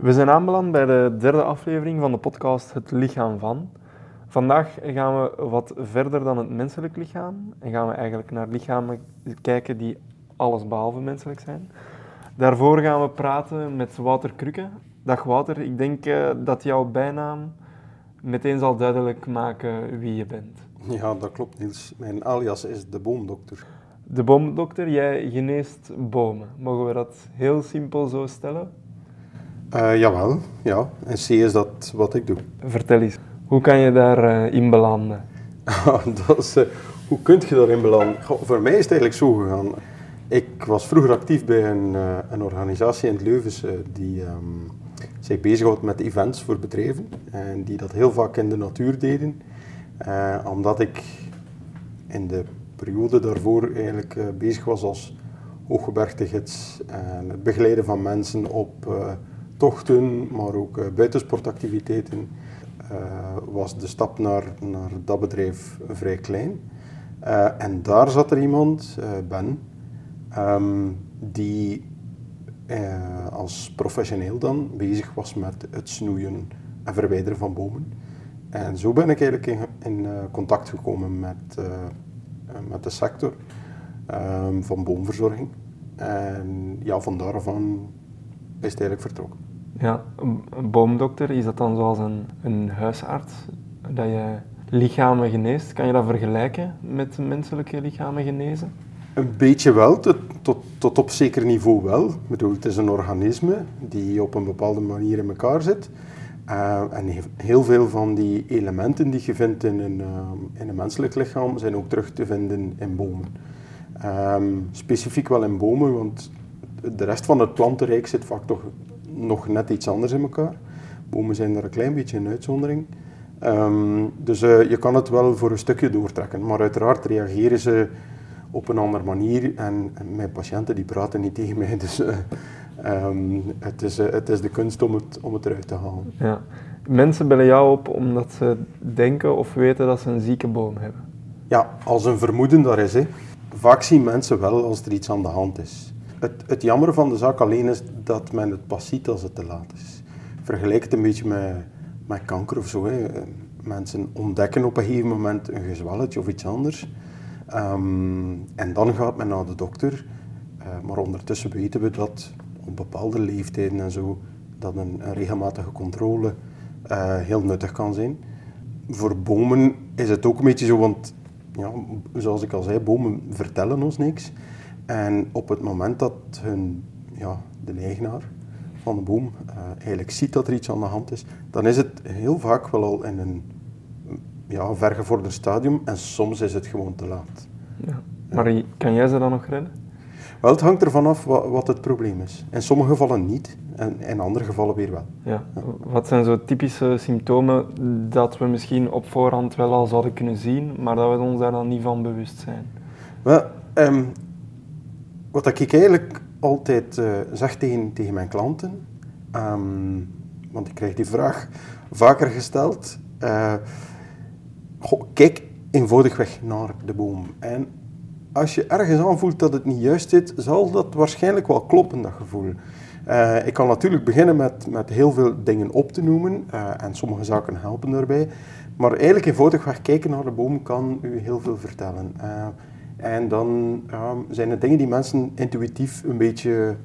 We zijn aanbeland bij de derde aflevering van de podcast Het Lichaam van. Vandaag gaan we wat verder dan het menselijk lichaam en gaan we eigenlijk naar lichamen kijken die alles behalve menselijk zijn. Daarvoor gaan we praten met Wouter Krukke. Dag Wouter, ik denk uh, dat jouw bijnaam meteen zal duidelijk maken wie je bent. Ja, dat klopt Niels. Mijn alias is de boomdokter. De boomdokter, jij geneest bomen. Mogen we dat heel simpel zo stellen? Uh, jawel, ja. En C is dat wat ik doe. Vertel eens, hoe kan je daarin uh, belanden? dat is, uh, hoe kun je daarin belanden? Goh, voor mij is het eigenlijk zo gegaan. Ik was vroeger actief bij een, een organisatie in het Leuvens die um, zich bezighoudt met events voor bedrijven. En die dat heel vaak in de natuur deden. omdat ik in de periode daarvoor eigenlijk bezig was als hooggebergtegids en het begeleiden van mensen op tochten, maar ook uh, buitensportactiviteiten, uh, was de stap naar, naar dat bedrijf vrij klein. Uh, en daar zat er iemand, Ben, um, die als professioneel dan bezig was met het snoeien en verwijderen van bomen. En zo ben ik eigenlijk in, in contact gekomen met, met de sector um, van boomverzorging. En ja, van daarvan is het eigenlijk vertrokken. Ja, een boomdokter, is dat dan zoals een, een huisarts, dat je lichamen geneest? Kan je dat vergelijken met menselijke lichamen genezen? Een beetje wel, tot, tot, tot op zeker niveau wel. Ik bedoel, het is een organisme die op een bepaalde manier in elkaar zit. Uh, en heel veel van die elementen die je vindt in een, uh, in een menselijk lichaam zijn ook terug te vinden in bomen. Um, specifiek wel in bomen, want de rest van het plantenrijk zit vaak toch nog net iets anders in elkaar. Bomen zijn daar een klein beetje een uitzondering. Um, dus uh, je kan het wel voor een stukje doortrekken, maar uiteraard reageren ze op een andere manier. En, en mijn patiënten die praten niet tegen mij, dus uh, um, het, is, uh, het is de kunst om het, om het eruit te halen. Ja. Mensen bellen jou op omdat ze denken of weten dat ze een zieke boom hebben. Ja, als een vermoeden daar is. Hè. Vaak zien mensen wel als er iets aan de hand is. Het, het jammer van de zaak alleen is dat men het pas ziet als het te laat is. Vergelijk het een beetje met, met kanker of zo. Hè. Mensen ontdekken op een gegeven moment een gezwelletje of iets anders. Um, en dan gaat men naar de dokter. Uh, maar ondertussen weten we dat op bepaalde leeftijden en zo, dat een, een regelmatige controle uh, heel nuttig kan zijn. Voor bomen is het ook een beetje zo, want ja, zoals ik al zei, bomen vertellen ons niks. En op het moment dat hun, ja, de eigenaar van de boom uh, eigenlijk ziet dat er iets aan de hand is, dan is het heel vaak wel al in een ja, vergevorderd stadium en soms is het gewoon te laat. Ja. Maar kan jij ze dan nog redden? Wel, het hangt ervan af wat, wat het probleem is. In sommige gevallen niet en in andere gevallen weer wel. Ja. Wat zijn zo typische symptomen dat we misschien op voorhand wel al zouden kunnen zien, maar dat we ons daar dan niet van bewust zijn? Wel, um, wat ik eigenlijk altijd uh, zeg tegen, tegen mijn klanten, um, want ik krijg die vraag vaker gesteld. Uh, goh, kijk eenvoudigweg naar de boom. En als je ergens aanvoelt dat het niet juist zit, zal dat waarschijnlijk wel kloppen, dat gevoel. Uh, ik kan natuurlijk beginnen met, met heel veel dingen op te noemen en sommige zaken helpen daarbij. Maar eigenlijk eenvoudigweg kijken naar de boom kan u heel veel vertellen. En dan zijn er dingen die mensen intuïtief een beetje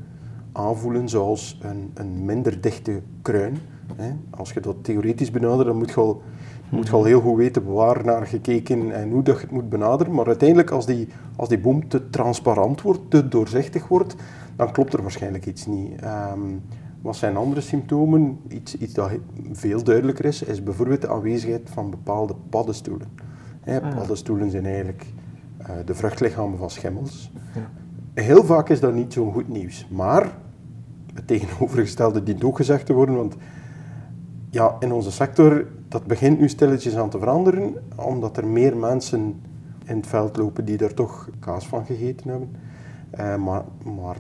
aanvoelen, zoals een, een minder dichte kruin. Hè. Als je dat theoretisch benadert, dan moet je, al, moet je al heel goed weten waar naar gekeken en hoe dat je het moet benaderen. Maar uiteindelijk, als die, als die boom te transparant wordt, te doorzichtig wordt, dan klopt er waarschijnlijk iets niet. Um, wat zijn andere symptomen? Iets, iets dat veel duidelijker is, is bijvoorbeeld de aanwezigheid van bepaalde paddenstoelen. Hè, ah. paddenstoelen zijn eigenlijk de vruchtlichamen van schimmels. Ja. Heel vaak is dat niet zo'n goed nieuws. Maar het tegenovergestelde dient ook gezegd te worden, want ja, in onze sector, dat begint nu stilletjes aan te veranderen, omdat er meer mensen in het veld lopen die er toch kaas van gegeten hebben. Uh, maar, maar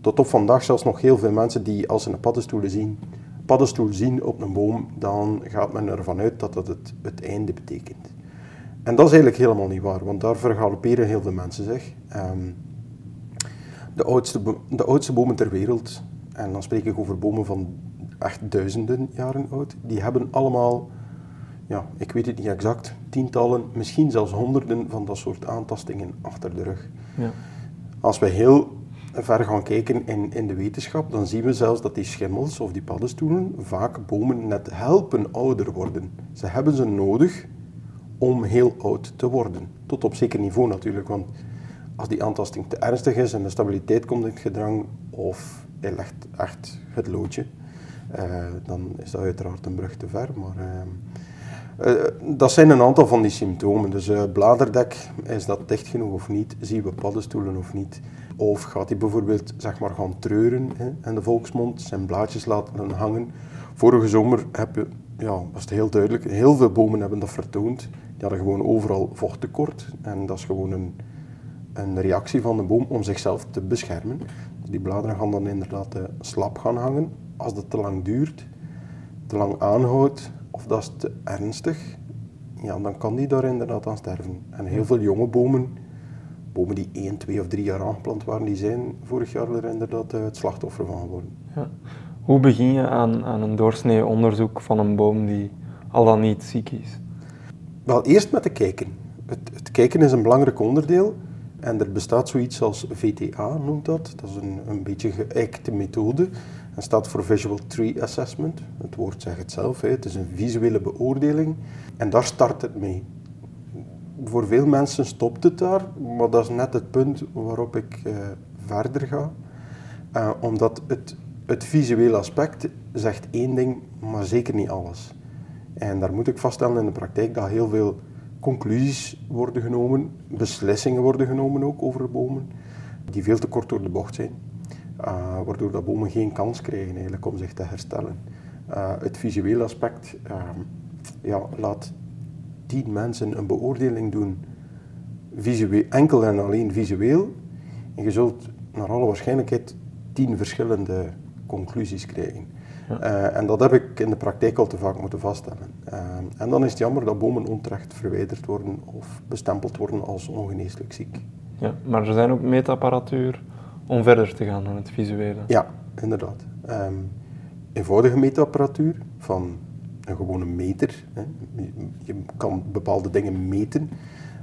tot op vandaag zelfs nog heel veel mensen die als ze een paddenstoel zien, paddenstoel zien op een boom, dan gaat men ervan uit dat dat het, het einde betekent. En dat is eigenlijk helemaal niet waar, want daar vergalopperen heel veel mensen zich. Um, de, oudste, de oudste bomen ter wereld, en dan spreek ik over bomen van echt duizenden jaren oud, die hebben allemaal, ja, ik weet het niet exact, tientallen, misschien zelfs honderden van dat soort aantastingen achter de rug. Ja. Als we heel ver gaan kijken in, in de wetenschap, dan zien we zelfs dat die schimmels of die paddenstoelen vaak bomen net helpen ouder worden. Ze hebben ze nodig om heel oud te worden. Tot op zeker niveau natuurlijk, want als die aantasting te ernstig is en de stabiliteit komt in het gedrang of hij legt echt het loodje, eh, dan is dat uiteraard een brug te ver. Maar eh, eh, dat zijn een aantal van die symptomen. Dus bladerdek, is dat dicht genoeg of niet? Zien we paddenstoelen of niet? Of gaat hij bijvoorbeeld zeg maar, gaan treuren hè, in de volksmond, zijn blaadjes laten hangen? Vorige zomer heb je, ja, was het heel duidelijk, heel veel bomen hebben dat vertoond. Die hadden gewoon overal vochttekort. En dat is gewoon een, een reactie van de boom om zichzelf te beschermen. Die bladeren gaan dan inderdaad eh, slap gaan hangen. Als dat te lang duurt, te lang aanhoudt of dat is te ernstig, ja, dan kan die daar inderdaad aan sterven. En heel veel jonge bomen, bomen die 1, 2 of 3 jaar aangeplant waren, die zijn vorig jaar er inderdaad eh, het slachtoffer van geworden. Ja. Hoe begin je aan, aan een doorsnee onderzoek van een boom die al dan niet ziek is? Wel, eerst met te kijken. Het, het kijken is een belangrijk onderdeel. En er bestaat zoiets als VTA, noemt dat. Dat is een, een beetje geëikte methode. Dat staat voor Visual Tree Assessment. Het woord zegt het zelf. Hè. Het is een visuele beoordeling. En daar start het mee. Voor veel mensen stopt het daar, maar dat is net het punt waarop ik eh, verder ga. Eh, omdat het, het visuele aspect zegt één ding, maar zeker niet alles. En daar moet ik vaststellen in de praktijk dat heel veel conclusies worden genomen, beslissingen worden genomen ook over bomen, die veel te kort door de bocht zijn. Uh, waardoor dat bomen geen kans krijgen eigenlijk om zich te herstellen. Uh, het visuele aspect uh, ja, laat tien mensen een beoordeling doen, visueel, enkel en alleen visueel, en je zult naar alle waarschijnlijkheid tien verschillende conclusies krijgen. Ja. Uh, en dat heb ik in de praktijk al te vaak moeten vaststellen. Uh, en dan is het jammer dat bomen onterecht verwijderd worden of bestempeld worden als ongeneeslijk ziek. Ja, maar er zijn ook meetapparatuur om verder te gaan dan het visuele. Ja, inderdaad. Um, eenvoudige meetapparatuur van een gewone meter. Hè. Je kan bepaalde dingen meten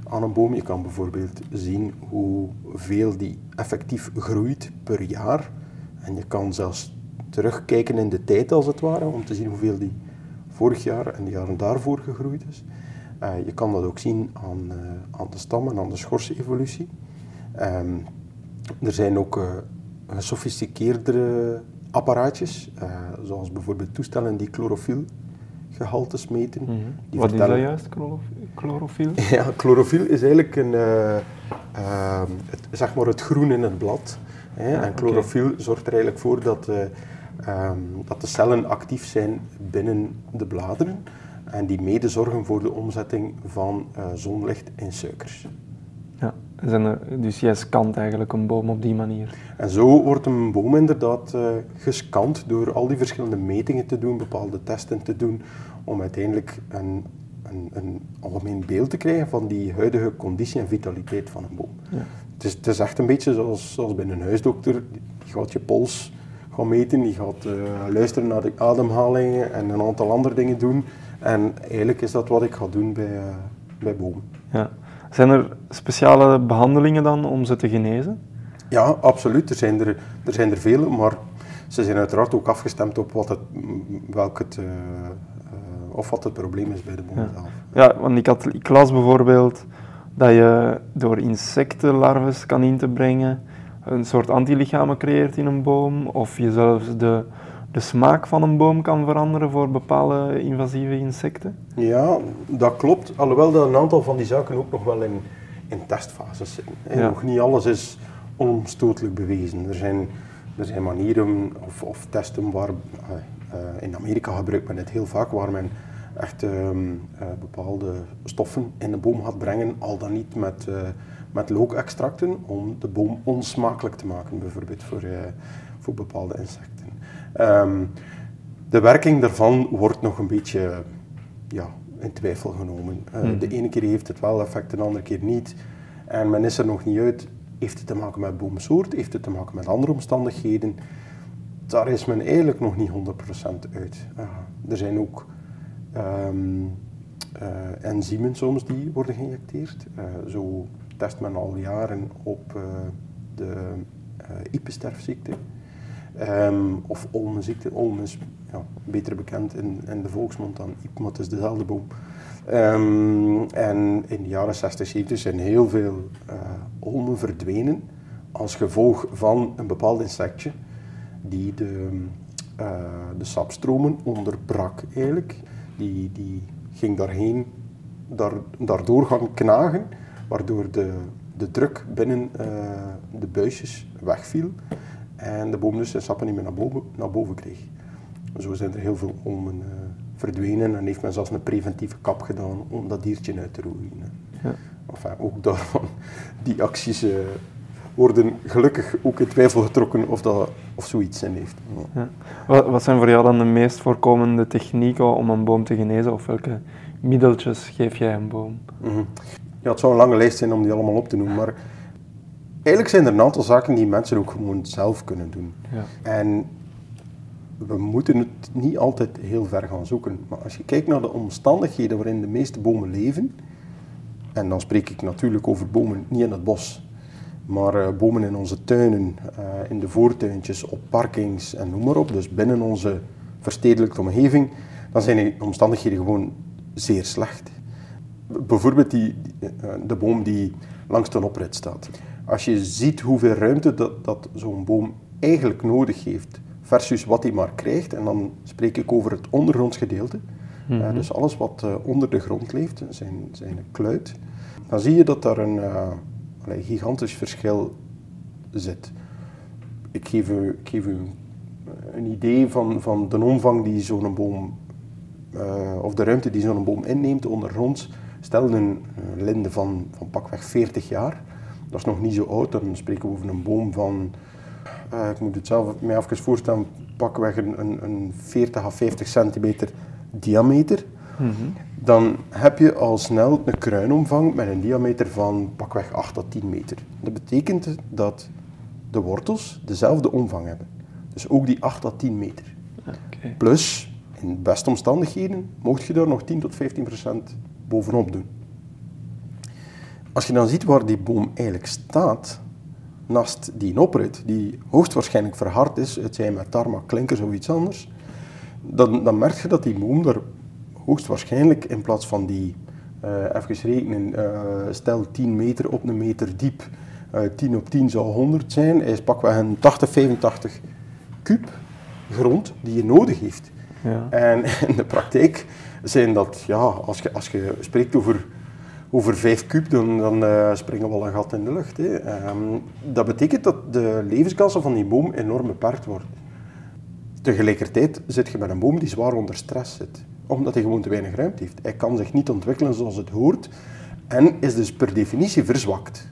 aan een boom. Je kan bijvoorbeeld zien hoeveel die effectief groeit per jaar. En je kan zelfs terugkijken in de tijd als het ware, om te zien hoeveel die vorig jaar en de jaren daarvoor gegroeid is. Uh, je kan dat ook zien aan, uh, aan de stammen, aan de schorsevolutie. Um, er zijn ook uh, gesofisticeerdere apparaatjes, zoals bijvoorbeeld toestellen die chlorofielgehaltes meten. Mm -hmm. die Wat vertellen... is dat juist, chlorofiel? ja, chlorofiel is eigenlijk een, het, zeg maar het groen in het blad. Hè? Ja, en chlorofiel okay. zorgt er eigenlijk voor dat Um, dat de cellen actief zijn binnen de bladeren en die mede zorgen voor de omzetting van uh, zonlicht in suikers. Ja, dus jij scant eigenlijk een boom op die manier? En zo wordt een boom inderdaad uh, gescand door al die verschillende metingen te doen, bepaalde testen te doen, om uiteindelijk een, een, een algemeen beeld te krijgen van die huidige conditie en vitaliteit van een boom. Ja. Het, is, het is echt een beetje zoals, zoals bij een huisdokter, die gaat je pols gaan meten, die gaat uh, luisteren naar de ademhalingen en een aantal andere dingen doen. En eigenlijk is dat wat ik ga doen bij, uh, bij bomen. Ja. Zijn er speciale behandelingen dan om ze te genezen? Ja, absoluut. Er zijn er, er, zijn er vele, maar ze zijn uiteraard ook afgestemd op wat het, welk het, uh, of wat het probleem is bij de boom ja. zelf. Ja, want ik, had, ik las bijvoorbeeld dat je door insectenlarven kan in te brengen een soort antilichamen creëert in een boom, of je zelfs de, de smaak van een boom kan veranderen voor bepaalde invasieve insecten? Ja, dat klopt. Alhoewel dat een aantal van die zaken ook nog wel in, in testfases zitten. Ja. Nog niet alles is onomstotelijk bewezen. Er zijn, er zijn manieren of, of testen waar, uh, in Amerika gebruikt men het heel vaak, waar men echt uh, uh, bepaalde stoffen in de boom gaat brengen, al dan niet met met lookextracten om de boom onsmakelijk te maken, bijvoorbeeld voor, uh, voor bepaalde insecten. Um, de werking daarvan wordt nog een beetje ja, in twijfel genomen. Uh, mm. De ene keer heeft het wel effect, de andere keer niet. En men is er nog niet uit. Heeft het te maken met boomsoort? Heeft het te maken met andere omstandigheden? daar is men eigenlijk nog niet 100% uit. Uh, er zijn ook um, enzymen soms die worden geïnjecteerd. zo test men al jaren op de Ipensterfziekte. Um, of olmenziekte. Olmen is ja, beter bekend in, in de volksmond dan Iep, maar het is dezelfde boom. Um, en in de jaren 60, 70 zijn heel veel uh, olmen verdwenen als gevolg van een bepaald insectje die de, uh, de sapstromen onderbrak eigenlijk. Die, die ging daarheen, daar, daardoor gaan knagen, waardoor de, de druk binnen uh, de buisjes wegviel en de boom dus zijn sappen niet meer naar boven, naar boven kreeg. Zo zijn er heel veel olmen uh, verdwenen en heeft men zelfs een preventieve kap gedaan om dat diertje uit te roeien. Ja. Enfin, ook daarvan, die acties uh, worden gelukkig ook in twijfel getrokken of, dat, of zoiets zin heeft. Ja. Wat, wat, zijn voor jou dan de meest voorkomende technieken om een boom te genezen of welke middeltjes geef jij een boom? Mm -hmm. Ja, het zou een lange lijst zijn om die allemaal op te noemen, maar eigenlijk zijn er een aantal zaken die mensen ook gewoon zelf kunnen doen. Ja. En we moeten het niet altijd heel ver gaan zoeken. Maar als je kijkt naar de omstandigheden waarin de meeste bomen leven, en dan spreek ik natuurlijk over bomen niet in het bos, maar uh, bomen in onze tuinen, uh, in de voortuintjes, op parkings en noem maar op, dus binnen onze verstedelijkte omgeving, dan zijn die omstandigheden gewoon zeer slecht. Bijvoorbeeld die, uh, de boom die langs de oprit staat. Als je ziet hoeveel ruimte dat, dat zo'n boom eigenlijk nodig heeft versus wat hij maar krijgt, en dan spreek ik over het ondergrondsgedeelte, mm -hmm. dus alles wat onder de grond leeft, zijn, zijn kluit, dan zie je dat daar een uh, gigantisch verschil zit. Ik geef u, ik geef u een idee van, van de omvang die zo'n boom, uh, of de ruimte die zo'n boom inneemt ondergronds. Stel een linde van, van pakweg 40 jaar, dat is nog niet zo oud, dan spreken we over een boom van uh, ik moet het zelf mij even voorstellen, pakweg een, een, een 40 à 50 centimeter diameter. Mm -hmm. Dan heb je al snel een kruinomvang met een diameter van pakweg 8 à 10 meter. Dat betekent dat de wortels dezelfde omvang hebben. Dus ook die 8 à 10 meter. Okay. Plus, in de beste omstandigheden, mocht je daar nog 10 tot 15 procent bovenop doen. Als je dan ziet waar die boom eigenlijk staat, naast die oprit, die hoogstwaarschijnlijk verhard is, het zijn met tarmac, klinkers of iets anders, dan, dan merk je dat die boom er hoogstwaarschijnlijk in plaats van die, uh, even rekenen, uh, stel 10 meter op een meter diep, uh, eh, 10 op 10 zou 100 zijn, is pakweg een 80, 85 kub grond die je nodig heeft. En in de praktijk zijn dat, ja, als je, als je spreekt over over 5 kub, dan, dan uh, springen we al een gat in de lucht. Hè. Um, dat betekent dat de levenskansen van die boom enorm beperkt worden. Tegelijkertijd zit je met een boom die zwaar onder stress zit, omdat hij gewoon te weinig ruimte heeft. Hij kan zich niet ontwikkelen zoals het hoort en is dus per definitie verzwakt.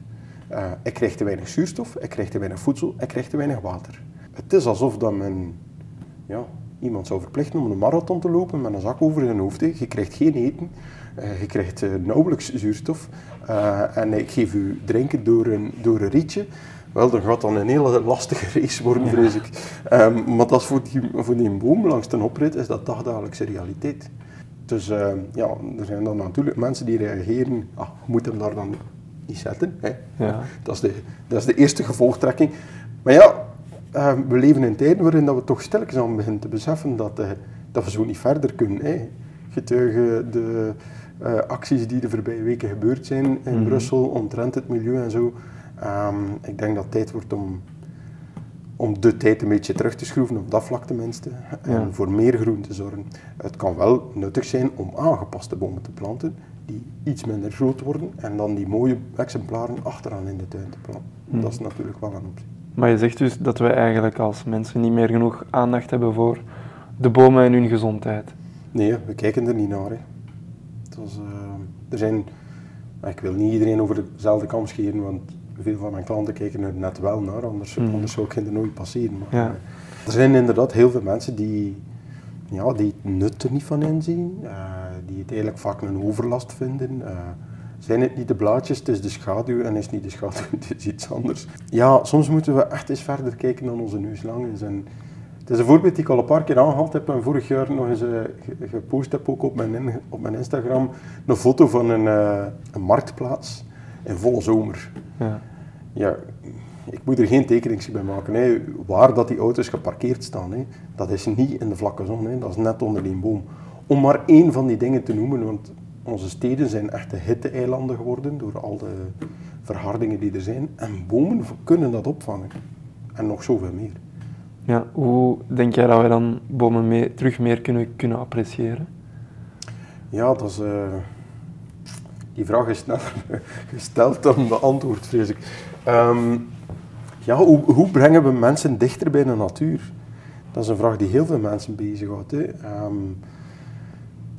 Uh, hij krijgt te weinig zuurstof, hij krijgt te weinig voedsel, hij krijgt te weinig water. Het is alsof dat men ja, iemand zou verplichten om een marathon te lopen met een zak over zijn hoofd. Je krijgt geen eten, uh, je krijgt uh, nauwelijks zuurstof uh, en ik geef u drinken door een, door een rietje. Wel, dan gaat dan een hele lastige race worden, vrees ik. Um, maar dat is voor die, voor die boom langs de oprit is dat dagdagelijkse realiteit. Dus ja, er zijn dan natuurlijk mensen die reageren, ah, je moet hem daar dan niet zetten. Hè. Ja. Dat, is de, dat is de eerste gevolgtrekking. Maar ja, ehm, we leven in tijden waarin dat we toch stilletjes aan beginnen te beseffen dat, dat we zo niet verder kunnen. Hè. Getuigen de uh, acties die de voorbije weken gebeurd zijn in mm Brussel omtrent het milieu en zo. Um, ik denk dat het tijd wordt om, om de tijd een beetje terug te schroeven, op dat vlak tenminste, en voor meer groen te zorgen. Het kan wel nuttig zijn om aangepaste bomen te planten, die iets minder groot worden, en dan die mooie exemplaren achteraan in de tuin te planten. Mm. Dat is natuurlijk wel een optie. Maar je zegt dus dat wij eigenlijk als mensen niet meer genoeg aandacht hebben voor de bomen en hun gezondheid. Nee, we kijken er niet naar. Hè. Dus, uh, er zijn, ik wil niet iedereen over dezelfde kam scheren, want veel van mijn klanten kijken er net wel naar, anders, mm. anders zou ik er nooit passeren. Maar, ja. uh, er zijn inderdaad heel veel mensen die, ja, die het nut er niet van inzien, uh, die het eigenlijk vaak een overlast vinden. Zijn het niet de blaadjes, het is de schaduw en is niet de schaduw, het is iets anders. Ja, soms moeten we echt eens verder kijken dan onze neus lang is. En Het is een voorbeeld die ik al een paar keer aangehaald heb en vorig jaar nog eens uh, gepost heb ook op mijn, op mijn Instagram. Een foto van een, uh, een marktplaats in volle zomer. Ja. ja, ik moet er geen tekening bij maken. Hè. Waar dat die auto's geparkeerd staan, hè, dat is niet in de vlakke zon, hè. dat is net onder die boom. Om maar één van die dingen te noemen, want onze steden zijn echte hitte-eilanden geworden door al de verhardingen die er zijn. En bomen kunnen dat opvangen. En nog zoveel meer. Ja, hoe denk jij dat we dan bomen mee, terug meer kunnen, kunnen appreciëren? Ja, dat is, uh, die vraag is sneller gesteld dan beantwoord, vrees ik. Um, ja, hoe, hoe, brengen we mensen dichter bij de natuur? Dat is een vraag die heel veel mensen bezighoudt. Hè. Um,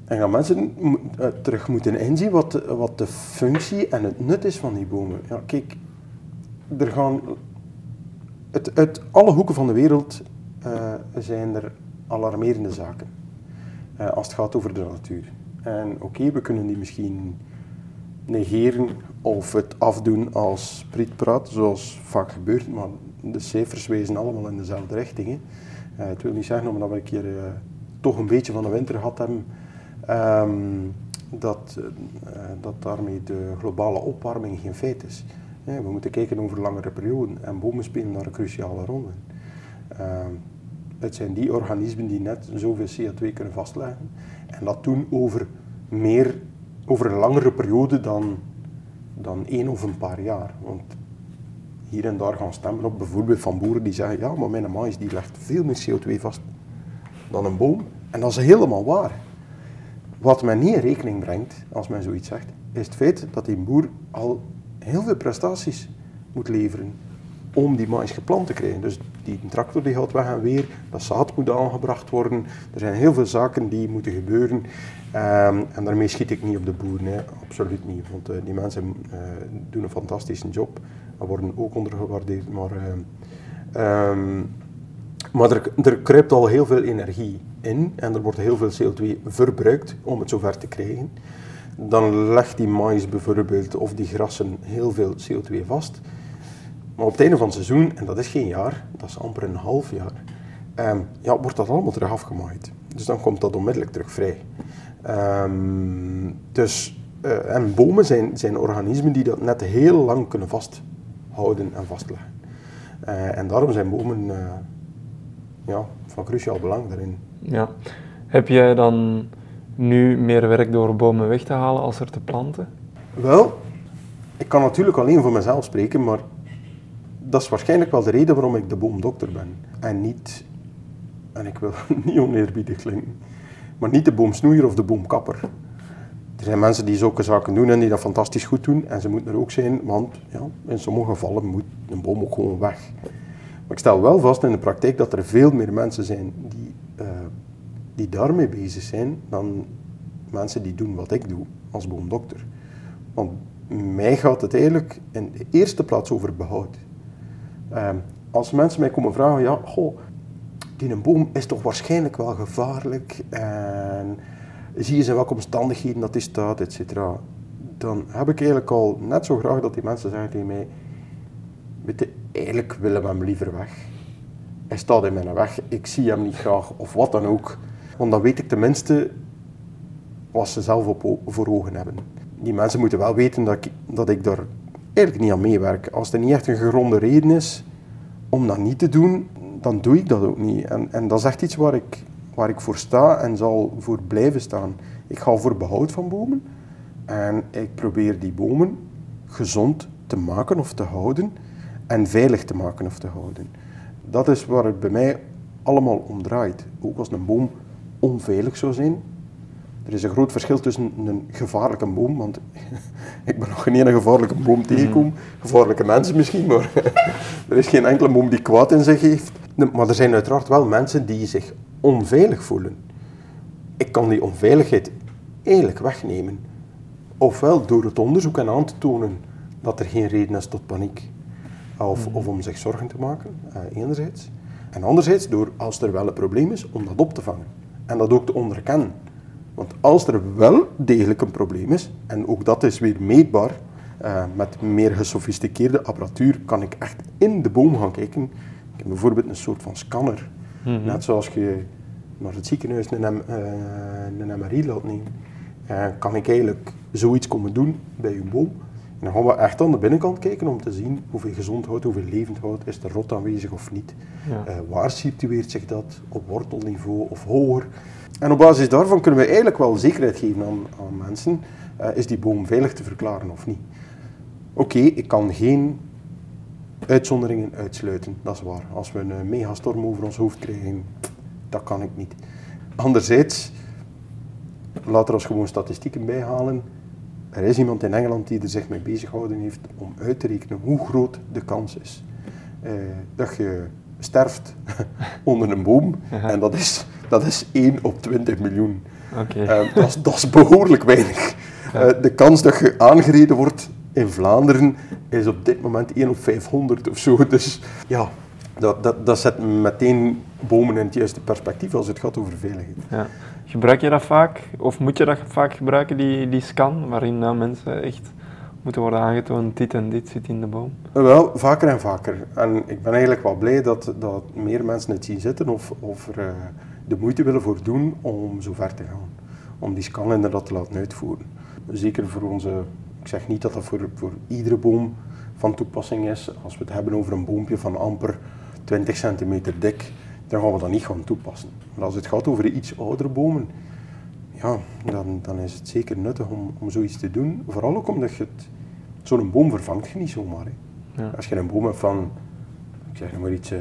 en gaan mensen uh, terug moeten inzien wat, wat de functie en het nut is van die bomen. Ja, kijk, er gaan uit, alle hoeken van de wereld uh, zijn er alarmerende zaken uh, als het gaat over de natuur. En oké, we kunnen die misschien negeren of het afdoen als sprietpraat, zoals vaak gebeurt, maar de cijfers wijzen allemaal in dezelfde richting. Hè. Het wil niet zeggen, omdat we een keer toch een beetje van de winter gehad hebben, um, dat, dat daarmee de globale opwarming geen feit is we moeten kijken over langere perioden en bomen spelen daar een cruciale rol in. Ehm, het zijn die organismen die net zoveel CO2 kunnen vastleggen en dat doen over, meer, over een langere periode dan, dan één of een paar jaar. Want hier en daar gaan stemmen op bijvoorbeeld van boeren die zeggen ja, maar mijn mais die legt veel meer CO2 vast dan een boom. En dat is helemaal waar. Wat men niet in rekening brengt, als men zoiets zegt, is het feit dat die boer al heel veel prestaties moet leveren om die mais geplant te krijgen. Dus die tractor die gaat weg en weer, dat zaad moet aangebracht worden. Er zijn heel veel zaken die moeten gebeuren. Um, en daarmee schiet ik niet op de boeren, absoluut niet. Want uh, die mensen uh, doen een fantastische job en worden ook ondergewaardeerd. Maar, uh, um, maar er, er kruipt al heel veel energie in en er wordt heel veel CO2 verbruikt om het zover te krijgen dan legt die mais bijvoorbeeld of die grassen heel veel CO2 vast. Maar op het einde van het seizoen, en dat is geen jaar, dat is amper een half jaar, um, ja, wordt dat allemaal terug afgemaaid. Dus dan komt dat onmiddellijk terug vrij. Um, dus, uh, en bomen zijn, zijn organismen die dat net heel lang kunnen vasthouden en vastleggen. Uh, en daarom zijn bomen uh, ja, van cruciaal belang daarin. Ja. Heb jij dan nu meer werk door bomen weg te halen als er te planten? Wel, ik kan natuurlijk alleen voor mezelf spreken, maar dat is waarschijnlijk wel de reden waarom ik de boomdokter ben. En niet, en ik wil niet oneerbiedig klinken, maar niet de boomsnoeier of de boomkapper. Er zijn mensen die zulke zaken doen en die dat fantastisch goed doen. En ze moeten er ook zijn, want ja, in sommige gevallen moet een boom ook gewoon weg. Maar ik stel wel vast in de praktijk dat er veel meer mensen zijn die uh, die daarmee bezig zijn dan mensen die doen wat ik doe als boomdokter. Want mij gaat het eigenlijk in de eerste plaats over behoud. Um, als mensen mij komen vragen, ja, goh, die een boom is toch waarschijnlijk wel gevaarlijk en zie je in welke omstandigheden dat die staat, et cetera. Dan heb ik eigenlijk al net zo graag dat die mensen zeggen tegen mij, eigenlijk willen we hem liever weg. Hij staat in mijn weg, ik zie hem niet graag, of wat dan ook. Want dan weet ik tenminste wat ze zelf op, voor ogen hebben. Die mensen moeten wel weten dat ik, dat ik daar eigenlijk niet aan meewerk. Als er niet echt een gegronde reden is om dat niet te doen, dan doe ik dat ook niet. En, en dat is echt iets waar ik, waar ik voor sta en zal voor blijven staan. Ik ga voor behoud van bomen en ik probeer die bomen gezond te maken of te houden en veilig te maken of te houden. Dat is waar het bij mij allemaal om draait. Ook als een boom onveilig zou zijn. Er is een groot verschil tussen een gevaarlijke boom, want ik ben nog geen ene gevaarlijke boom tegengekomen. Gevaarlijke mensen misschien, maar er is geen enkele boom die kwaad in zich heeft. Maar er zijn uiteraard wel mensen die zich onveilig voelen. Ik kan die onveiligheid eigenlijk wegnemen. Ofwel door het onderzoek en aan te tonen dat er geen reden is tot paniek. Of, of om zich zorgen te maken, uh, enerzijds. En anderzijds door, als er wel een probleem is, om dat op te vangen en dat ook te onderkennen. Want als er wel degelijk een probleem is, en ook dat is weer meetbaar, uh, met meer gesofisticeerde apparatuur kan ik echt in de boom gaan kijken. Ik heb bijvoorbeeld een soort van scanner Mhm. Net zoals je naar het ziekenhuis een, M- eh, een MRI laat nemen, eh, kan ik eigenlijk zoiets komen doen bij je boom. En dan gaan we echt aan de binnenkant kijken om te zien hoeveel gezond hout, hoeveel levend hout, is er rot aanwezig of niet. Ja. Eh, waar situeert zich dat? Op wortelniveau of hoger? En op basis daarvan kunnen we eigenlijk wel zekerheid geven aan, aan mensen, eh, is die boom veilig te verklaren of niet. Oké, ik kan geen uitzonderingen uitsluiten, dat is waar. Als we een megastorm over ons hoofd krijgen, dat kan ik niet. Anderzijds, laat er ons gewoon statistieken bijhalen. Er is iemand in Engeland die er zich mee bezighouden heeft om uit te rekenen hoe groot de kans is eh, dat je sterft onder een boom. En dat is, dat is 1 op 20 miljoen. Oké. Eh, dat, is, dat is behoorlijk weinig. Eh, de kans dat je aangereden wordt in Vlaanderen is op dit moment 1 op 500 of zo. Dus ja, dat, dat, dat zet meteen bomen in het juiste perspectief als het gaat over veiligheid. Ja. Gebruik je dat vaak, of moet je dat vaak gebruiken, die, die scan, waarin dan mensen echt moeten worden aangetoond, dit en dit zit in de boom? Wel, vaker en vaker. En ik ben eigenlijk wel blij dat, dat meer mensen het zien zitten of, of er eh, de moeite willen voor doen om zo ver te gaan. Om die scan inderdaad te laten uitvoeren. Zeker voor onze, ik zeg niet dat dat voor, voor iedere boom van toepassing is. Als we het hebben over een boompje van amper 20 centimeter dik, dan gaan we dat niet gaan toepassen. Maar als het gaat over iets oudere bomen, ja, dan, dan is het zeker nuttig om, om zoiets te doen. Vooral ook omdat je het, zo'n boom vervangt je niet zomaar. Hè. Ja. Als je een boom hebt van, ik zeg maar iets, eh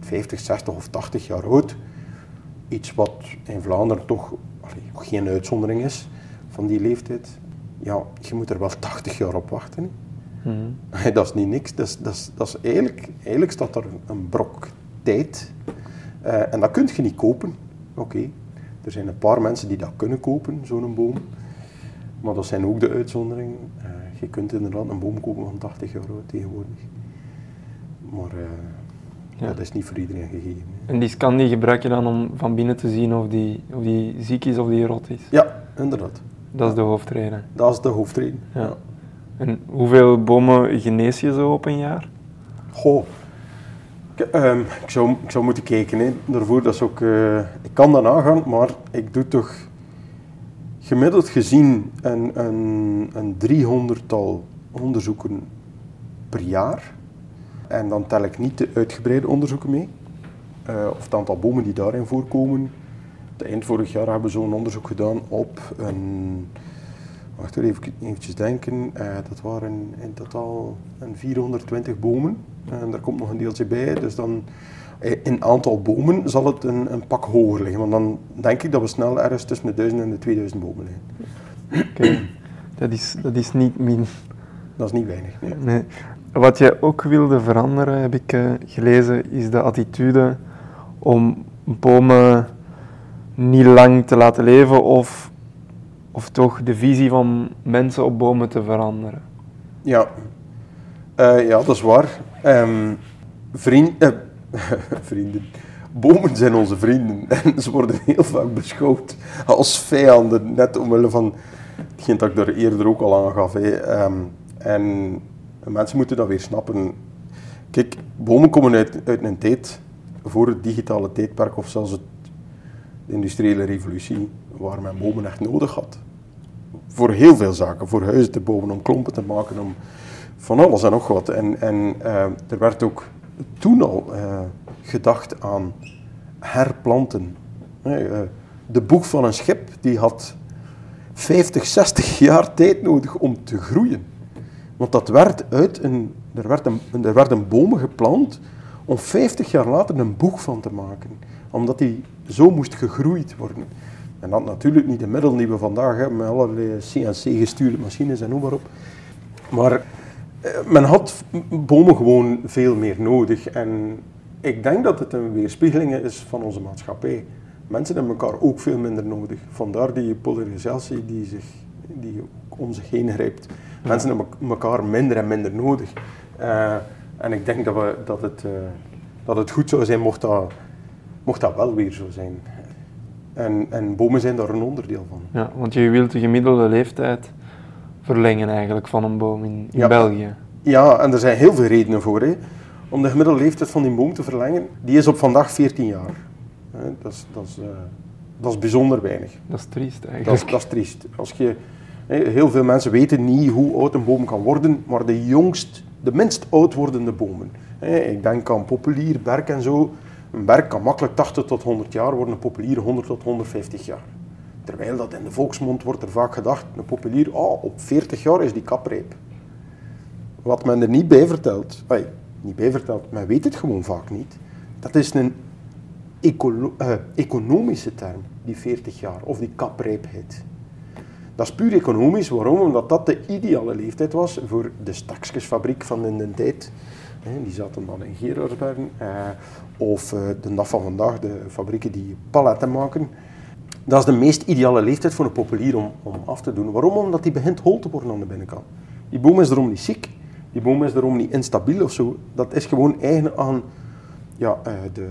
50, 60 of 80 jaar oud, iets wat in Vlaanderen toch allee, geen uitzondering is van die leeftijd, ja, je moet er wel 80 jaar op wachten. hè. Mhm. Dat is niet niks. Dat is, dat is, dat is eigenlijk, eigenlijk staat er een brok tijd. Eh, en dat kun je niet kopen. Oké, er zijn een paar mensen die dat kunnen kopen, zo'n boom. Maar dat zijn ook de uitzonderingen. Eh, je kunt inderdaad een boom kopen van 80 jaar oud tegenwoordig. Maar eh, Ja. dat is niet voor iedereen gegeven. hè. En die scan die gebruik je dan om van binnen te zien of die, of die ziek is of die rot is. Ja, inderdaad. Dat is de hoofdreden. Dat is de hoofdreden. Ja. En hoeveel bomen genees je zo op een jaar? Goh. Ehm, ik, zou, moeten kijken. Daarvoor, dat is ook, eh, ik kan dat nagaan, maar ik doe toch gemiddeld gezien een, een, een 300-tal onderzoeken per jaar. En dan tel ik niet de uitgebreide onderzoeken mee. eh, of het aantal bomen die daarin voorkomen. Het eind vorig jaar hebben we zo'n onderzoek gedaan op een... Wacht even, eventjes denken. Eh, dat waren in totaal een 420 bomen. En daar komt nog een deeltje bij. Dus dan eh, in aantal bomen zal het een, een pak hoger liggen. Want dan denk ik dat we snel ergens tussen de 1000 en de 2000 bomen liggen. Oké. Dat, is, dat is niet min. Dat is niet weinig. nee. Nee. Wat je ook wilde veranderen, heb ik eh, gelezen, is de attitude om bomen niet lang te laten leven of, of toch de visie van mensen op bomen te veranderen. Ja, Eh, ja dat is waar. Eh, vrienden. Bomen zijn onze vrienden en ze worden heel vaak beschouwd als vijanden, net omwille van hetgeen dat ik daar eerder ook al aangaf. Hè. Ehm, en mensen moeten dat weer snappen. Kijk, bomen komen uit, een tijd voor het digitale tijdperk of zelfs de industriële revolutie, waar men bomen echt nodig had voor heel veel zaken. Voor huizen te bouwen, om klompen te maken, om van alles en nog wat. En, en eh, er werd ook toen al eh, gedacht aan herplanten. Eh, de boeg van een schip die had 50, 60 jaar tijd nodig om te groeien. Want dat werd uit een, er, werd een, er werden bomen geplant om 50 jaar later een boeg van te maken. Omdat die zo moest gegroeid worden. En dat natuurlijk niet de middel die we vandaag hebben met allerlei CNC-gestuurde machines en noem maar op. Maar men had bomen gewoon veel meer nodig. En ik denk dat het een weerspiegeling is van onze maatschappij. Mensen hebben elkaar ook veel minder nodig. Vandaar die polarisatie die, zich, die om zich heen grijpt. Mensen hebben elkaar minder en minder nodig. Eh, en ik denk dat, we, dat, het, eh, dat het goed zou zijn mocht dat, mocht dat wel weer zo zijn. En, en bomen zijn daar een onderdeel van. Ja, want je wilt de gemiddelde leeftijd verlengen eigenlijk van een boom in, in Ja. België. Ja, en er zijn heel veel redenen voor. Hè. om de gemiddelde leeftijd van die boom te verlengen, die is op vandaag 14 jaar. Hè, Dat is, dat is, eh, dat is bijzonder weinig. Dat is triest Dat eigenlijk. is, dat is triest. Als je, hè, heel veel mensen weten niet hoe oud een boom kan worden, maar de jongst, de minst oud wordende bomen. hè, ik denk aan populier, berk en zo. Een berk kan makkelijk 80 tot 100 jaar worden, een populier 100 tot 150 jaar. Terwijl dat in de volksmond wordt er vaak gedacht, een populier, oh, op 40 jaar is die kaprijp. Wat men er niet bij vertelt, niet bij vertelt, men weet het gewoon vaak niet. Dat is een eh, economische term, die 40 jaar, of die kaprijpheid. Dat is puur economisch. Waarom? Omdat dat de ideale leeftijd was voor de stakjesfabriek van in de tijd. Die zaten dan in Gerardsbergen. eh, of eh, de dag van vandaag, de fabrieken die paletten maken. Dat is de meest ideale leeftijd voor een populier om, om af te doen. Waarom? Omdat die begint hol te worden aan de binnenkant. Die boom is daarom niet ziek. Die boom is daarom niet instabiel of zo. Dat is gewoon eigen aan ja, eh, de,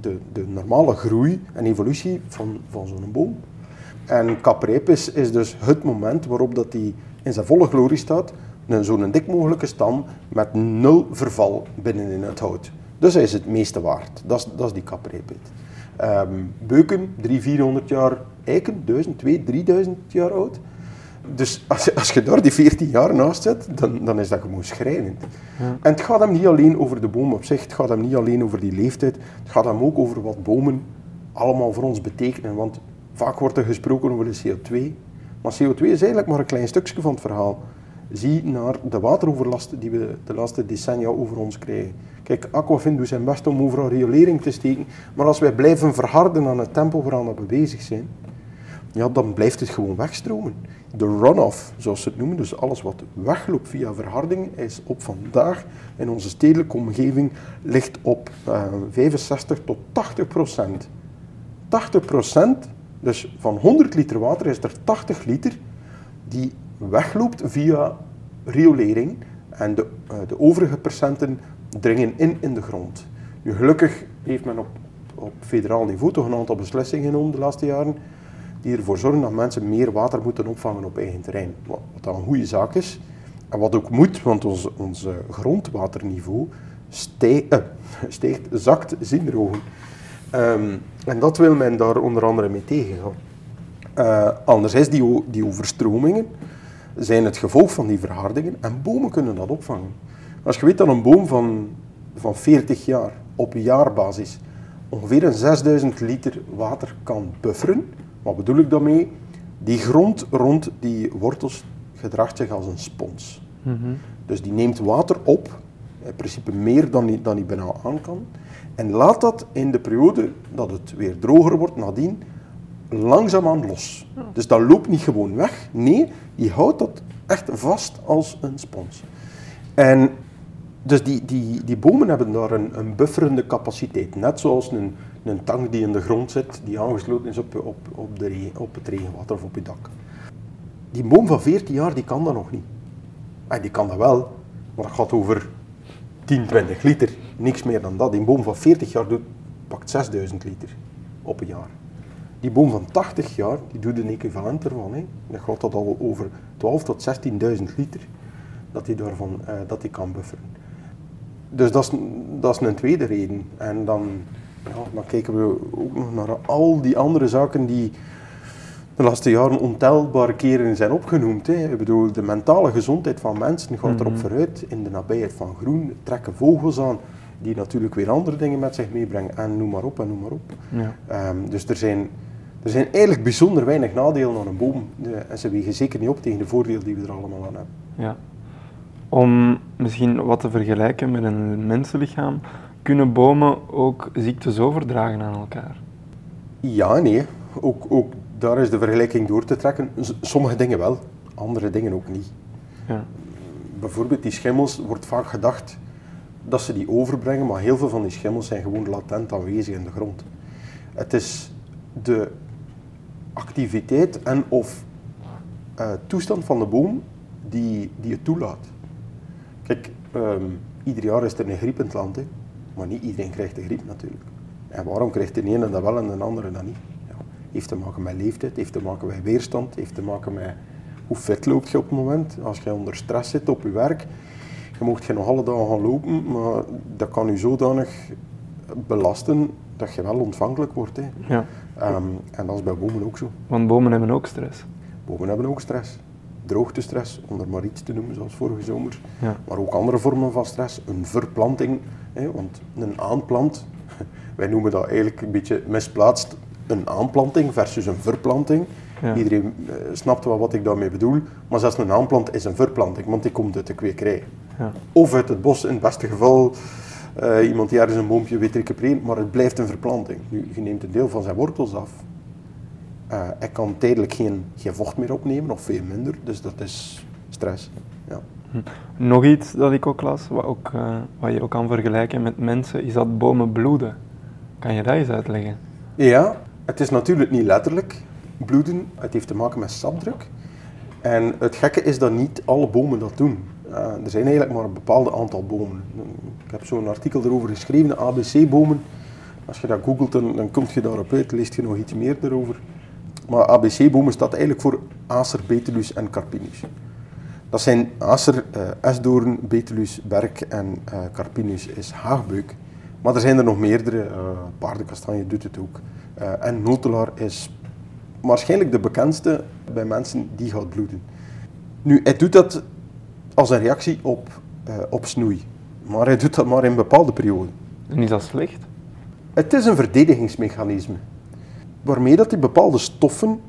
de, de normale groei en evolutie van, van zo'n boom. En kaprijp is, dus het moment waarop dat die in zijn volle glorie staat. Zo'n dik mogelijke stam met nul verval binnenin het hout. Dus hij is het meeste waard. Dat is, dat is die kaprijpheid. Ehm, beuken, 300, 400 jaar eiken, 1000, 2000, 3000 jaar oud. Dus als, je- als je daar die 14 jaar naast zet, dan, dan is dat gewoon schrijnend. En het gaat hem niet alleen over de boom op zich, het gaat hem niet alleen over die leeftijd, het gaat hem ook over wat bomen allemaal voor ons betekenen. Want vaak wordt er gesproken over de CO2, maar CO2 is eigenlijk maar een klein stukje van het verhaal. Zie naar de wateroverlast die we de laatste decennia over ons krijgen. Kijk, Aquafin doet zijn best om overal riolering te steken, maar als wij blijven verharden aan het tempo waaraan we bezig zijn, ja, dan blijft het gewoon wegstromen. De runoff, zoals ze het noemen, dus alles wat wegloopt via verharding, is op vandaag in onze stedelijke omgeving ligt op eh, 65 tot 80 procent. 80 procent, dus van 100 liter water is er 80 liter die wegloopt via riolering en de, eh, de overige procenten dringen in in de grond. Nu, gelukkig heeft men op, op federaal niveau toch een aantal beslissingen genomen de laatste jaren die ervoor zorgen dat mensen meer water moeten opvangen op eigen terrein. Wat, dan een goede zaak is. En wat ook moet, want ons, ons eh, grondwaterniveau stij- eh, stijgt, zakt zinrogen. Ehm, en dat wil men daar onder andere mee tegengaan. Eh anderzijds, die, die overstromingen zijn het gevolg van die verhardingen en bomen kunnen dat opvangen. Als je weet dat een boom van, van 40 jaar op jaarbasis ongeveer een 6000 liter water kan bufferen, wat bedoel ik daarmee? Die grond rond die wortels gedraagt zich als een spons. Dus die neemt water op, in principe meer dan die, dan die bijna aan kan, en laat dat in de periode dat het weer droger wordt nadien langzaamaan los. Dus dat loopt niet gewoon weg, nee, die houdt dat echt vast als een spons. En dus die, die, die bomen hebben daar een, een bufferende capaciteit, net zoals een, een tank die in de grond zit, die aangesloten is op, op, op, de regen, op het regenwater of op je dak. Die boom van 14 jaar die kan dat nog niet. Ah, die kan dat wel, maar dat gaat over 10, 20 liter. Niks meer dan dat. Die boom van 40 jaar doet, pakt 6000 liter op een jaar. Die boom van 80 jaar, die doet een equivalent ervan. Hè. Dan gaat dat al over 12 tot 16.000 liter dat hij daarvan eh, dat hij kan bufferen. Dus dat is, dat is een tweede reden. En dan, ja, dan kijken we ook nog naar al die andere zaken die de laatste jaren ontelbare keren zijn opgenoemd. Hè. Ik bedoel, de mentale gezondheid van mensen gaat erop vooruit in de nabijheid van groen. Trekken vogels aan die natuurlijk weer andere dingen met zich meebrengen. En noem maar op en noem maar op. Ja. Ehm, dus er zijn, er zijn eigenlijk bijzonder weinig nadelen aan een boom. En ze wegen zeker niet op tegen de voordelen die we er allemaal aan hebben. Ja. Om misschien wat te vergelijken met een mensenlichaam, kunnen bomen ook ziektes overdragen aan elkaar? Ja, nee. Ook, ook daar is de vergelijking door te trekken. Sommige dingen wel, andere dingen ook niet. Ja. Bijvoorbeeld die schimmels wordt vaak gedacht dat ze die overbrengen, maar heel veel van die schimmels zijn gewoon latent aanwezig in de grond. Het is de activiteit en of eh, toestand van de boom die, die het toelaat. Kijk, ehm, ieder jaar is er een griep in het land, maar niet iedereen krijgt de griep natuurlijk. En waarom krijgt de ene dat wel en de andere dat niet? Ja, heeft te maken met leeftijd, heeft te maken met weerstand, heeft te maken met hoe fit loop je op het moment. Als je onder stress zit op je werk, je mocht geen alle dagen gaan lopen, maar dat kan u zodanig belasten dat je wel ontvankelijk wordt. Hè. Ja. Ehm, en dat is bij bomen ook zo. Want bomen hebben ook stress. Bomen hebben ook stress. Droogtestress, om er maar iets te noemen, zoals vorige zomer. Ja. Maar ook andere vormen van stress. Een verplanting, hè, want een aanplant, wij noemen dat eigenlijk een beetje misplaatst een aanplanting versus een verplanting. Ja. Iedereen eh, snapt wel wat ik daarmee bedoel, maar zelfs een aanplant is een verplanting, want die komt uit de kwekerij. Ja. Of uit het bos, in het beste geval, eh, iemand die ergens een boompje weet recupereren, maar het blijft een verplanting. Nu, je neemt een deel van zijn wortels af. Eh, hij kan tijdelijk geen, geen vocht meer opnemen, of veel minder, dus dat is stress. Ja. Nog iets dat ik ook las, wat, ook, eh, wat je ook kan vergelijken met mensen, is dat bomen bloeden. Kan je dat eens uitleggen? Ja, het is natuurlijk niet letterlijk bloeden. Het heeft te maken met sapdruk. En het gekke is dat niet alle bomen dat doen. Eh, er zijn eigenlijk maar een bepaald aantal bomen. Ik heb zo'n artikel erover geschreven, ABC-bomen. Als je dat googelt, dan, dan kom je daarop uit, leest je nog iets meer erover. Maar ABC-bomen staat eigenlijk voor Acer, Betelus en Carpinus. Dat zijn Acer, eh, esdoorn, Betelus, berk en eh, Carpinus is haagbeuk. Maar er zijn er nog meerdere. paardenkastanje doet het ook. En notelaar is waarschijnlijk de bekendste bij mensen die gaat bloeden. Nu, hij doet dat als een reactie op, eh, op snoei. Maar hij doet dat maar in bepaalde perioden. En is dat slecht? Het is een verdedigingsmechanisme. Waarmee dat hij bepaalde stoffen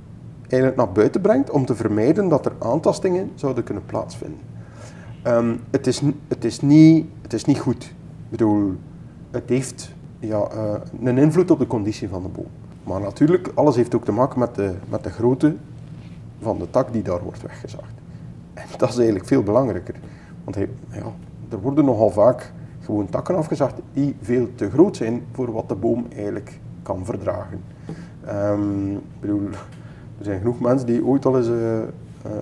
eigenlijk naar buiten brengt om te vermijden dat er aantastingen zouden kunnen plaatsvinden. Ehm, het, is, het, is niet, het is niet goed. Ik bedoel, het heeft ja, eh, een invloed op de conditie van de boom. Maar natuurlijk, alles heeft ook te maken met de, met de grootte van de tak die daar wordt weggezaagd. Dat is eigenlijk veel belangrijker. Want ja, er worden nogal vaak gewoon takken afgezaagd die veel te groot zijn voor wat de boom eigenlijk kan verdragen. Ehm, ik bedoel, er zijn genoeg mensen die ooit al eens eh, eh,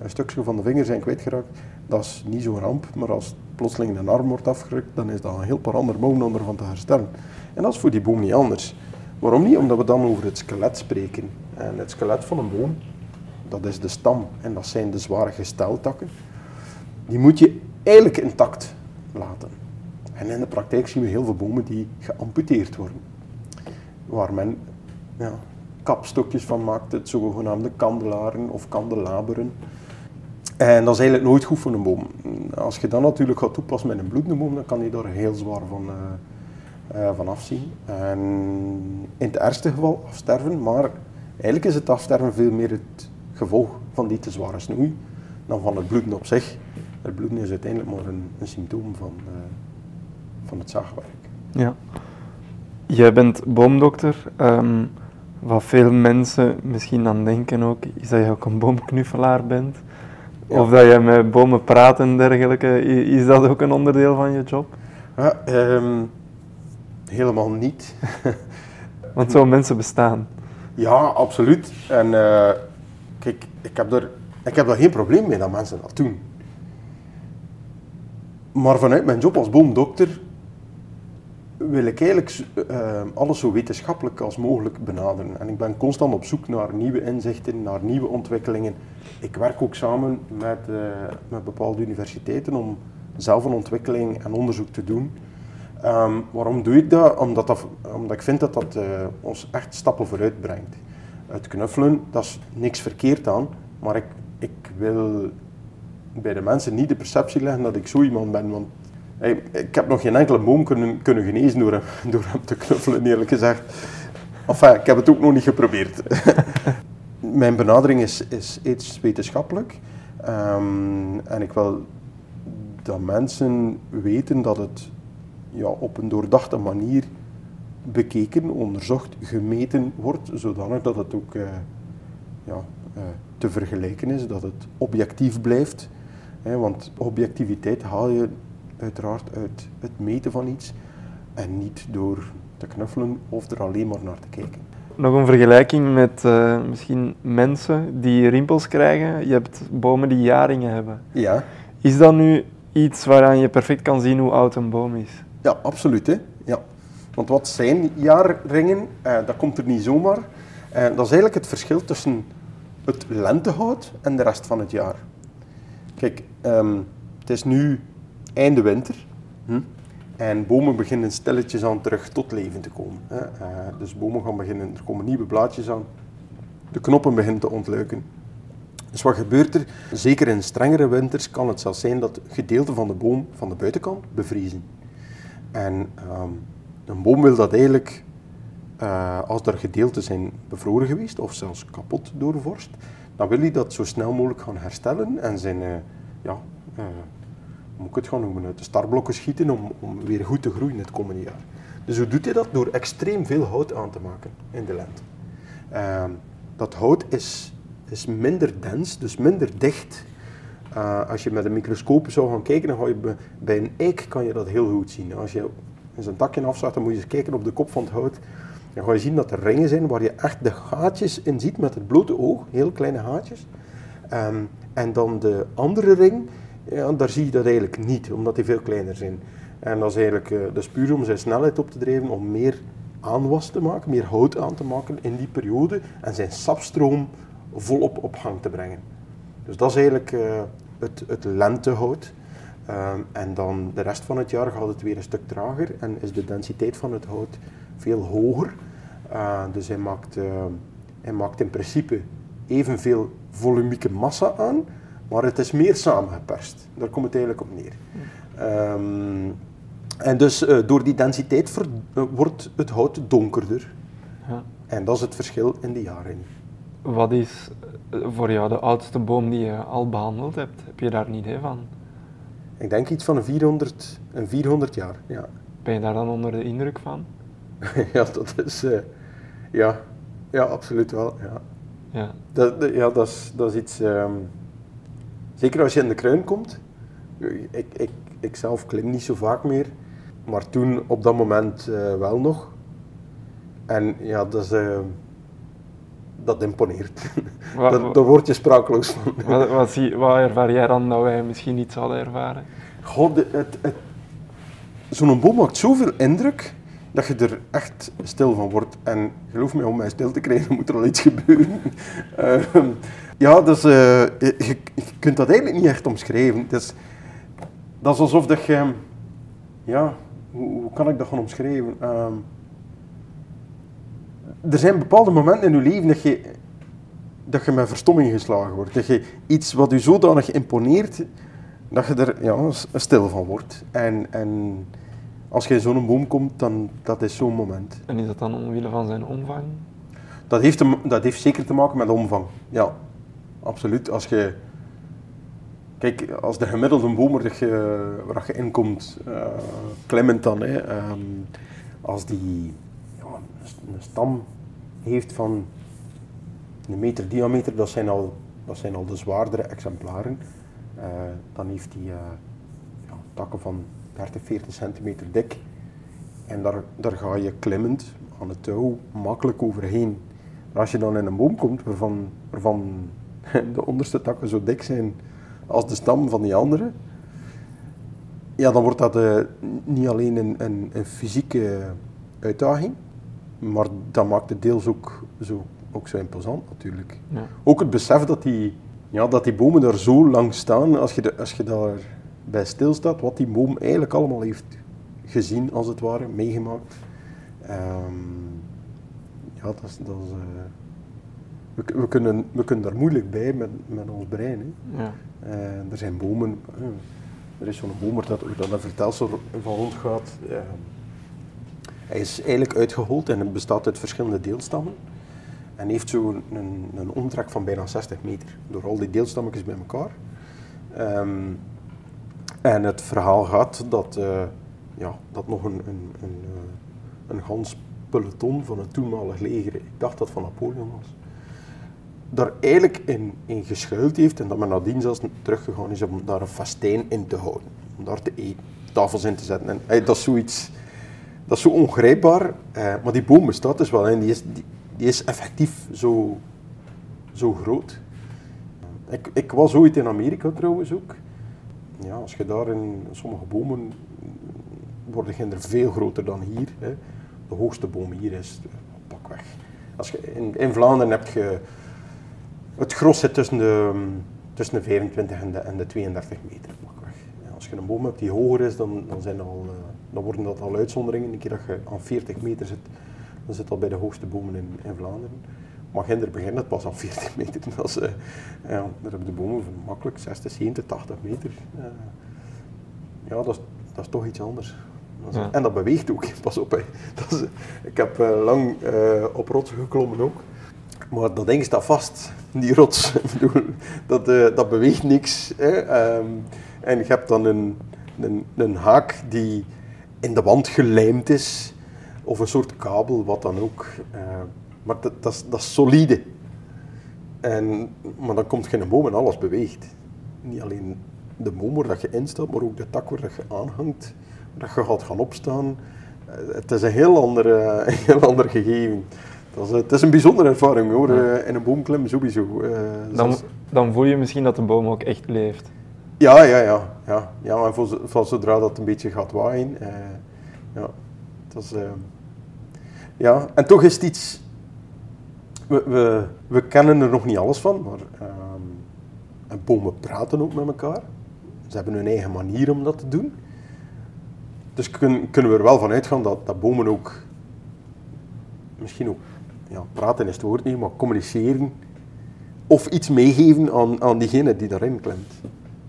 een stukje van de vinger zijn kwijtgeraakt. Dat is niet zo'n ramp, maar als plotseling een arm wordt afgerukt, dan is dat een heel paar andere boom om ervan te herstellen. En dat is voor die boom niet anders. Waarom niet? Omdat we dan over het skelet spreken. En het skelet van een boom, dat is de stam en dat zijn de zware gesteltakken. Die moet je eigenlijk intact laten. En in de praktijk zien we heel veel bomen die geamputeerd worden. Waar men ja, kapstokjes van maakt, het zogenaamde kandelaren of kandelaberen. En dat is eigenlijk nooit goed voor een boom. Als je dat natuurlijk gaat toepassen met een bloedende boom, dan kan die daar heel zwaar van, eh, eh, van afzien. En in het ergste geval afsterven, maar eigenlijk is het afsterven veel meer het gevolg van die te zware snoei dan van het bloeden op zich. Het bloeden is uiteindelijk maar een, een symptoom van, eh, van het zaagwerk. Ja. Jij bent boomdokter. Ehm, wat veel mensen misschien aan denken ook, is dat je ook een boomknuffelaar bent. Ja. Of dat je met bomen praat en dergelijke. Is dat ook een onderdeel van je job? Ja, ehm, helemaal niet. Want zo'n mensen bestaan. Ja, absoluut. En eh, kijk, ik heb, er, ik heb daar geen probleem mee dat mensen dat doen. Maar vanuit mijn job als boomdokter wil ik eigenlijk eh, alles zo wetenschappelijk als mogelijk benaderen. En ik ben constant op zoek naar nieuwe inzichten, naar nieuwe ontwikkelingen. Ik werk ook samen met, eh, met bepaalde universiteiten om zelf een ontwikkeling en onderzoek te doen. Ehm, waarom doe ik dat? Omdat, dat, omdat ik vind dat dat eh, ons echt stappen vooruit brengt. Het knuffelen, dat is niks verkeerd aan, maar ik, ik wil bij de mensen niet de perceptie leggen dat ik zo iemand ben. Want ik heb nog geen enkele boom kunnen, kunnen genezen door hem, door te knuffelen, eerlijk gezegd. Enfin, ik heb het ook nog niet geprobeerd. Mijn benadering is, is iets wetenschappelijk. Ehm, en ik wil dat mensen weten dat het ja, op een doordachte manier bekeken, onderzocht, gemeten wordt, zodanig dat het ook eh, ja, eh, te vergelijken is, dat het objectief blijft. Hè, want objectiviteit haal je uiteraard uit het meten van iets en niet door te knuffelen of er alleen maar naar te kijken. Nog een vergelijking met eh, misschien mensen die rimpels krijgen. Je hebt bomen die jaringen hebben. Ja, Is dat nu iets waaraan je perfect kan zien hoe oud een boom is? ja absoluut. Hè? Want wat zijn jaarringen? Eh, dat komt er niet zomaar. Eh, dat is eigenlijk het verschil tussen het lentehout en de rest van het jaar. Kijk, ehm, het is nu einde winter. Hm? En bomen beginnen stilletjes aan terug tot leven te komen. Hè? Eh, dus bomen gaan beginnen, er komen nieuwe blaadjes aan. De knoppen beginnen te ontluiken. Dus wat gebeurt er? Zeker in strengere winters kan het zelfs zijn dat gedeelten van de boom van de buitenkant bevriezen. En ehm, een boom wil dat eigenlijk, uh, als er gedeelten zijn bevroren geweest of zelfs kapot door vorst, dan wil hij dat zo snel mogelijk gaan herstellen en zijn, uh, ja, uh, moet ik het gaan noemen, uit de starblokken schieten om, om weer goed te groeien het komende jaar. Dus hoe doet hij dat? Door extreem veel hout aan te maken in de lente. Ehm, dat hout is, is minder dens, dus minder dicht. Als je met een microscoop zou gaan kijken, dan ga je bij, bij een eik kan je dat heel goed zien. Als je zijn takje afzet, dan moet je eens kijken op de kop van het hout. Dan ga je zien dat er ringen zijn waar je echt de gaatjes in ziet met het blote oog, heel kleine gaatjes. Um, en dan de andere ring, ja, daar zie je dat eigenlijk niet, omdat die veel kleiner zijn. En dat is eigenlijk uh, dus puur om zijn snelheid op te drijven, om meer aanwas te maken, meer hout aan te maken in die periode en zijn sapstroom volop op gang te brengen. Dus dat is eigenlijk uh, het, het lentehout. Um, en dan de rest van het jaar gaat het weer een stuk trager en is de densiteit van het hout veel hoger. Uh, dus hij maakt, uh, hij maakt in principe evenveel volumieke massa aan, maar het is meer samengeperst. Daar komt het eigenlijk op neer. Um, en dus uh, door die densiteit ver, wordt het hout donkerder. Ja. En dat is het verschil in de jaren. Wat is voor jou de oudste boom die je al behandeld hebt? Heb je daar een idee van? Ik denk iets van een 400, een 400 jaar, ja. Ben je daar dan onder de indruk van? ja, dat is... Uh, ja. ja, absoluut wel, ja. Ja, dat, ja, dat, is, dat is iets... Um, zeker als je in de kruin komt. Ik, ik, ik zelf klim niet zo vaak meer. Maar toen, op dat moment, uh, wel nog. En ja, dat is... Uh, dat imponeert. Wat, daar word je sprakeloos van. Wat, wat, zie, wat ervaar jij dan dat wij misschien niet zouden ervaren? God, het, het, zo'n boom maakt zoveel indruk dat je er echt stil van wordt. En geloof me, om mij stil te krijgen moet er al iets gebeuren. uh, ja, dus uh, je, je, kunt dat eigenlijk niet echt omschrijven. Dus, dat is alsof dat je... Ja, hoe, hoe kan ik dat gaan omschrijven? Uh, er zijn bepaalde momenten in je leven dat je, dat je met verstomming geslagen wordt. Dat je iets wat je zodanig imponeert, dat je er ja, stil van wordt. En, en als je in zo'n boom komt, dan dat is zo'n moment. En is dat dan omwille van zijn omvang? Dat heeft, te, dat heeft zeker te maken met omvang, ja. Absoluut. Als je... Kijk, als de gemiddelde boom waar je, waar je inkomt, uh, klimmend dan, hè, um, als die een stam heeft van een meter diameter, dat zijn al, dat zijn al de zwaardere exemplaren. Uh, dan heeft die uh, ja, takken van 30, 40 centimeter dik. En daar, daar ga je klimmend aan het touw makkelijk overheen. Maar als je dan in een boom komt waarvan, waarvan de onderste takken zo dik zijn als de stam van die andere, ja, dan wordt dat uh, niet alleen een, een, een, fysieke uitdaging, maar dat maakt het deels ook zo, ook zo imposant natuurlijk. Ja. Ook het besef dat die, ja, dat die bomen daar zo lang staan, als je, de, als je daar bij stilstaat, wat die boom eigenlijk allemaal heeft gezien, als het ware, meegemaakt. Um, ja, dat is... Dat is uh, we, we, kunnen, we kunnen daar moeilijk bij met, met ons brein. Hè. Ja. Uh, er zijn bomen... Uh, er is zo'n boom dat, dat een vertelsel van rondgaat. Hij is eigenlijk uitgehold en het bestaat uit verschillende deelstammen. En heeft zo een, een omtrek van bijna 60 meter. Door al die deelstammetjes bij elkaar. Um, en het verhaal gaat dat, uh, ja, dat nog een, een, een, een gans peloton van het toenmalig leger, ik dacht dat van Napoleon was, daar eigenlijk in, in geschuild heeft en dat men nadien zelfs teruggegaan is om daar een festijn in te houden. Om daar te eten, tafels in te zetten. En, hey, dat is zoiets, dat is zo ongrijpbaar. Eh, maar die boom bestaat dus wel en die is, die, is effectief zo, zo groot. Ik, ik was ooit in Amerika trouwens ook ja, als je daar in sommige bomen worden er veel groter dan hier. Hè. De hoogste boom hier is pakweg. Als je, in, in Vlaanderen heb je het gros tussen de, tussen de 25 en de, en de 32 meter pakweg. Als je een boom hebt die hoger is, dan, dan, zijn al, uh, dan worden dat al uitzonderingen. Een keer dat je aan 40 meter zit, dan zit dat bij de hoogste bomen in, in Vlaanderen. Maar Ginder begint het pas aan 40 meter. Dat is, uh, ja, daar hebben de bomen van makkelijk 60, 70, 80 meter. Uh, ja, dat is, dat is toch iets anders. Dat is, ja. En dat beweegt ook, pas op. Hè. Dat is, ik heb lang op rotsen geklommen ook. Maar dat ding staat vast, die rots. dat, dat beweegt niks. Hè. Um, en je hebt dan een, een, een, haak die in de wand gelijmd is, of een soort kabel, wat dan ook. Uh, maar dat, dat, is, dat is solide. En, maar dan komt geen boom en alles beweegt. Niet alleen de boom waar dat je instaat, maar ook de tak waar dat je aanhangt, waar dat je gaat gaan opstaan. Uh, het is een heel ander, een heel ander gegeven. Dat is, het is een bijzondere ervaring hoor, ja. in een boom klimmen sowieso. Uh, dan, dan voel je misschien dat de boom ook echt leeft. Ja, ja, ja. ja. ja maar voor, voor zodra dat een beetje gaat waaien. Uh, ja, dat is, uh, ja, en toch is het iets. We, we, we kennen er nog niet alles van, maar um, en bomen praten ook met elkaar. Ze hebben hun eigen manier om dat te doen. Dus kun, kunnen we er wel van uitgaan dat, dat bomen ook misschien ook ja, praten is het woord niet, maar communiceren of iets meegeven aan, aan diegene die daarin klemt.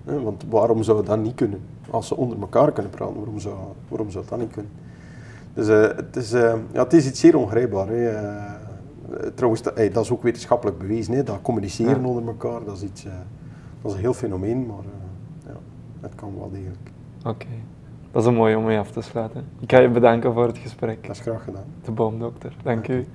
Want waarom zou dat niet kunnen? Als ze onder elkaar kunnen praten, waarom zou, waarom zou dat niet kunnen? Dus uh, het, is, uh, ja, het is iets zeer ongrijpbaar. Hè. Uh, trouwens, dat, hey, dat, is ook wetenschappelijk bewezen. Hè. Dat communiceren ja. onder elkaar, dat is, iets, dat is een heel fenomeen, maar ja, het kan wel degelijk. Oké, okay. dat is een mooi om mee af te sluiten. Ik ga je bedanken voor het gesprek. Dat is graag gedaan. De boomdokter, dank u.